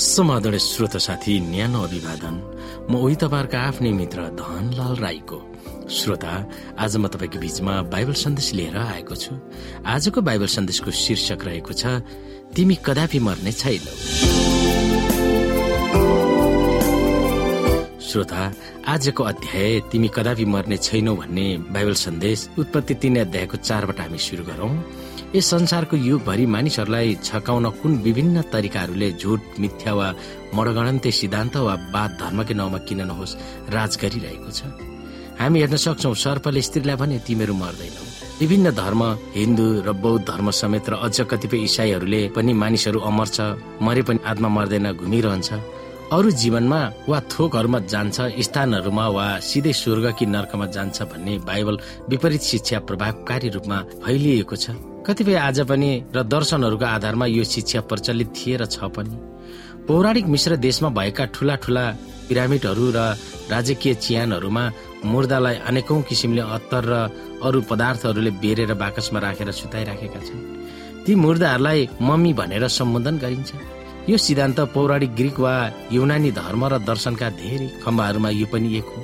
समादर श्रोत साथी न्यानो अभिवादन। म उही तपाईँहरूका आफ्नै मित्र धनलाल राईको। श्रोता आज म तपाईँको बीचमा बाइबल सन्देश लिएर आएको छु। आजको बाइबल सन्देशको शीर्षक रहेको छ तिमी कदापि मर्ने छैनौ। श्रोता आजको अध्याय तिमी कदापि मर्ने छैनौ भन्ने बाइबल सन्देश उत्पत्ति तीन अध्यायको चारबाट हामी सुरु गरौं। यस संसारको युगभरि मानिसहरूलाई छकाउन कुन विभिन्न तरिकाहरूले झुट मिथ्या वा मडगणन्ते सिद्धान्त वा वाद धर्मकै नाउँमा किन नहोस् राज गरिरहेको छ। हामी हेर्न सक्छौ सर्पले स्त्रीलाई भने तिमीहरू मर्दैनौ। विभिन्न धर्म हिन्दू र बौद्ध धर्म समेत र अझ कतिपय इसाईहरूले पनि मानिसहरू अमर छ मरे पनि आत्मा मर्दैन घुमिरहन्छ। अरू जीवनमा वा थोकहरूमा जान्छ स्थानहरूमा वा सिधै स्वर्ग कि नर्कमा जान्छ भन्ने बाइबल विपरीत शिक्षा प्रभावकारी रूपमा फैलिएको छ। कतिपय आज पनि र दर्शनहरूको आधारमा यो शिक्षा प्रचलित थिए र छ पनि। पौराणिक मिश्र देशमा भएका ठूला ठूला पिरामिडहरू र राजकीय चियानहरूमा मुर्दालाई अनेकौं किसिमले अत्तर र अरू पदार्थहरूले बेरेर बाकसमा राखेर सुताइराखेका छन्। ती मुर्दाहरूलाई मम्मी भनेर सम्बोधन गरिन्छ। यो सिद्धान्त पौराणिक ग्रिक वा युनानी धर्म र दर्शनका धेरै खम्बाहरूमा यो पनि एक हो।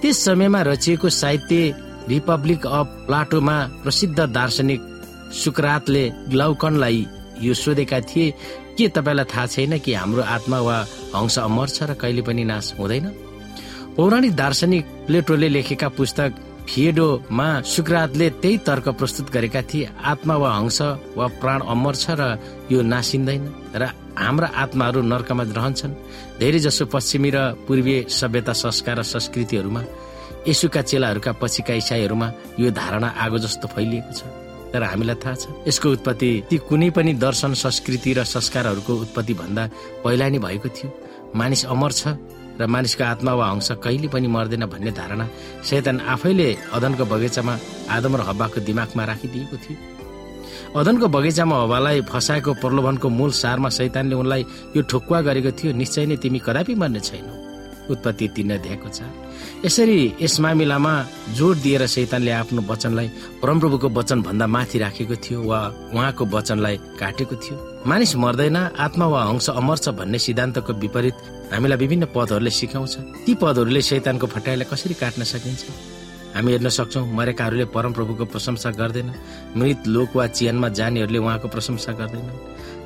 त्यस समयमा रचिएको साहित्य रिपब्लिक अफ प्लाटोमा प्रसिद्ध दार्शनिक सुकरातले ग्लाउकनलाई यो सोधेका थिए के तपाईँलाई थाहा छैन कि हाम्रो आत्मा वा हंस अमर छ र कहिले पनि नाश हुँदैन? पौराणिक दार्शनिक प्लेटोले लेखेका पुस्तक फिएडोमा सुकरातले त्यही तर्क प्रस्तुत गरेका थिए आत्मा वा हंस वा प्राण अमर छ र यो नासिँदैन र हाम्रा आत्माहरू नर्कमा रहन्छन्। धेरै जसो पश्चिमी र पूर्वीय सभ्यता संस्कार र संस्कृतिहरूमा यसुका चेलाहरूका पछिका इसाईहरूमा यो धारणा आगो जस्तो फैलिएको छ। तर हामीलाई थाहा छ। यसको उत्पत्ति ती कुनै पनि दर्शन संस्कृति र संस्कारहरूको उत्पत्ति भन्दा पहिला नै भएको थियो। मानिस अमर छ र मानिसको आत्मा वा अंश कहिले पनि मर्दैन भन्ने धारणा शैतान आफैले अदनको बगैँचामा आदम र हब्बाको दिमागमा राखिदिएको थियो। अदनको बगैँचामा हवालाई फसाएको प्रलोभनको मूल सारमा शैतानले उनलाई यो ठोक्वा गरेको थियो। निश्चय नै तिमी कदापि मर्ने छैनौ। उत्पत्ति तीन अध्यायको छ। यसरी यस मामिलामा जोड दिएर शैतानले आफ्नो वचनलाई परमप्रभुको वचन भन्दा माथि राखेको थियो वा उहाँको वचनलाई काटेको थियो। मानिस मर्दैन आत्मा वा हंस अमर छ भन्ने सिद्धान्तको विपरीत हामीलाई विभिन्न पदहरूले सिकाउँछ। ती पदहरूले शैतानको फटाइलाई कसरी काट्न सकिन्छ? हामी हेर्न सक्छौ मरेकाहरूले परमप्रभुको प्रशंसा गर्दैन। मृत लोक वा चियानमा जानेहरूले उहाँको प्रशंसा गर्दैन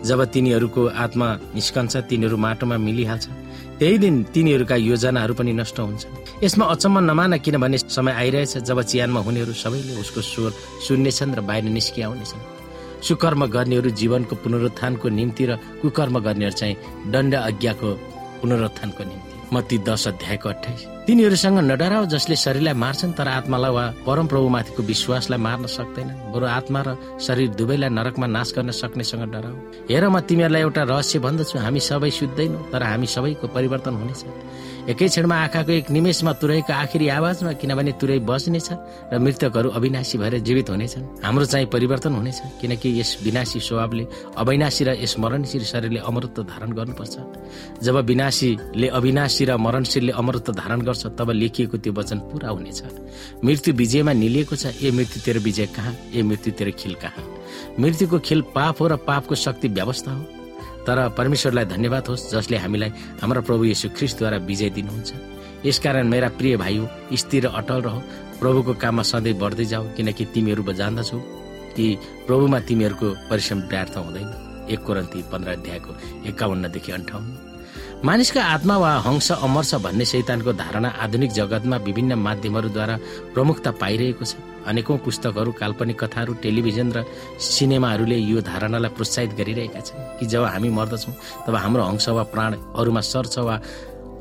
जब तिनीहरूको आत्मा निस्कन्छ तिनीहरू माटोमा मिलिहाल्छ त्यही दिन तिनीहरूका योजनाहरू पनि नष्ट हुन्छ यसमा अचम्म नमान किनभने समय आइरहेछ जब चियानमा हुनेहरू सबैले उसको स्वर सुन्नेछन् र बाहिर निस्किआउनेछन्। सुकर्म गर्नेहरू जीवनको पुनरुत्थानको निम्ति र कुकर्म गर्नेहरू चाहिँ दण्ड आज्ञाको पुनरुत्थानको निम्ति। मती दश अध्यायको अठाइस तिनीहरूसँग नडराओ जसले शरीरलाई मार्छन् तर आत्मालाई वा परम प्रभुमाथिको विश्वासलाई मार्न सक्दैन बरु आत्मा र शरीर दुवैलाई नरकमा नाश गर्न सक्नेसँग डराओ। हेर म तिमीहरूलाई एउटा रहस्य भन्दछु हामी सबै सुत्दैनौँ तर हामी सबैको परिवर्तन हुनेछ। एकै क्षणमा आँखाको एक निमेषमा तुरैको आखिरी आवाजमा किनभने तुरै बस्नेछ र मृतकहरू अविनाशी भएर जीवित हुनेछन्। हाम्रो चाहिँ परिवर्तन हुनेछ किनकि यस विनाशी स्वभावले अविनाशी र यस मरणशील शरीरले अमरत्व धारण गर्नुपर्छ। जब विनाशीले अविनाशी र मरणशीलले अमरत्व धारण गर्छ तब लेखिएको त्यो वचन पूरा हुनेछ। मृत्यु विजयमा निलिएको छ ए मृत्यु तेरो विजय कहाँ? ए मृत्यु तेरो खिल कहाँ? मृत्युको खेल पाप हो र पापको शक्ति व्यवस्था हो। तर परमेश्वरलाई धन्यवाद होस् जसले हामीलाई हाम्रो प्रभु येशु ख्रिस्टद्वारा विजय दिनुहुन्छ। यसकारण मेरा प्रिय भाइ स्थिर अटल रह। प्रभुको काममा सधैँ बढ्दै जाऊ किनकि तिमीहरू जान्दछौ कि प्रभुमा तिमीहरूको परिश्रम व्यर्थ हुँदैन। एक कोरन्ती पन्ध्र अध्यायको एकाउन्नदेखि अन्ठाउन्न। मानिसका आत्मा वा हंस अमर छ भन्ने शैतानको धारणा आधुनिक जगतमा विभिन्न माध्यमहरूद्वारा प्रमुखता पाइरहेको छ। अनेकौं पुस्तकहरू काल्पनिक कथाहरू टेलिभिजन र सिनेमाहरूले यो धारणालाई प्रोत्साहित गरिरहेका छन् कि जब हामी मर्दछौँ तब हाम्रो हंस वा प्राण अरूमा सर्छ वा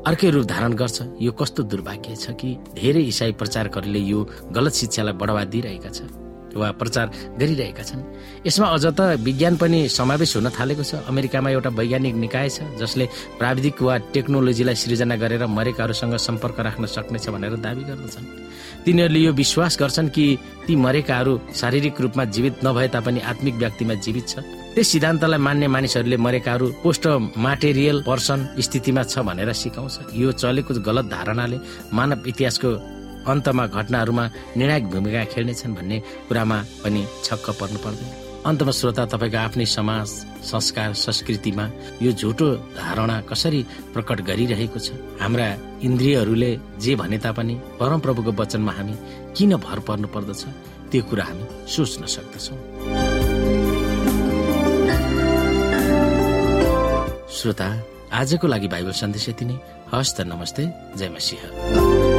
अर्कै रूप धारण गर्छ। यो कस्तो दुर्भाग्य छ कि धेरै इसाई प्रचारकहरूले यो गलत शिक्षालाई बढावा दिइरहेका छन्। वा प्रचार गरिरहेका छन्। यसमा अझ त विज्ञान पनि समावेश हुन थालेको छ। अमेरिकामा एउटा वैज्ञानिक निकाय छ जसले प्राविधिक वा टेक्नोलोजीलाई सृजना गरेर मरेकाहरूसँग सम्पर्क राख्न सक्नेछ भनेर दावी गर्दछन्। तिनीहरूले यो विश्वास गर्छन् कि ती मरेकाहरू शारीरिक रूपमा जीवित नभए तापनि आत्मिक व्यक्तिमा जीवित छ। त्यस सिद्धान्तलाई मान्ने मानिसहरूले मरेकाहरू पोस्ट माटेरियल पर्सन स्थितिमा छ भनेर सिकाउँछ। यो चलेको गलत धारणाले मानव इतिहासको अन्तमा घटनाहरूमा निर्णायक भूमिका खेल्नेछन् भन्ने कुरामा पनि छक्क पर्नु पर्दैन। अन्तमा श्रोता तपाईँको आफ्नै समाज संस्कार संस्कृतिमा यो झुटो धारणा कसरी प्रकट गरिरहेको छ? हाम्रा इन्द्रियहरूले जे भने तापनि परमप्रभुको वचनमा हामी किन भर पर्नु पर्दछ? त्यो कुरा हामी सोच्न सक्दछौ। श्रोता आजको लागि बाइबल सन्देश यति नै। हस्त नमस्ते। जय मसिंह।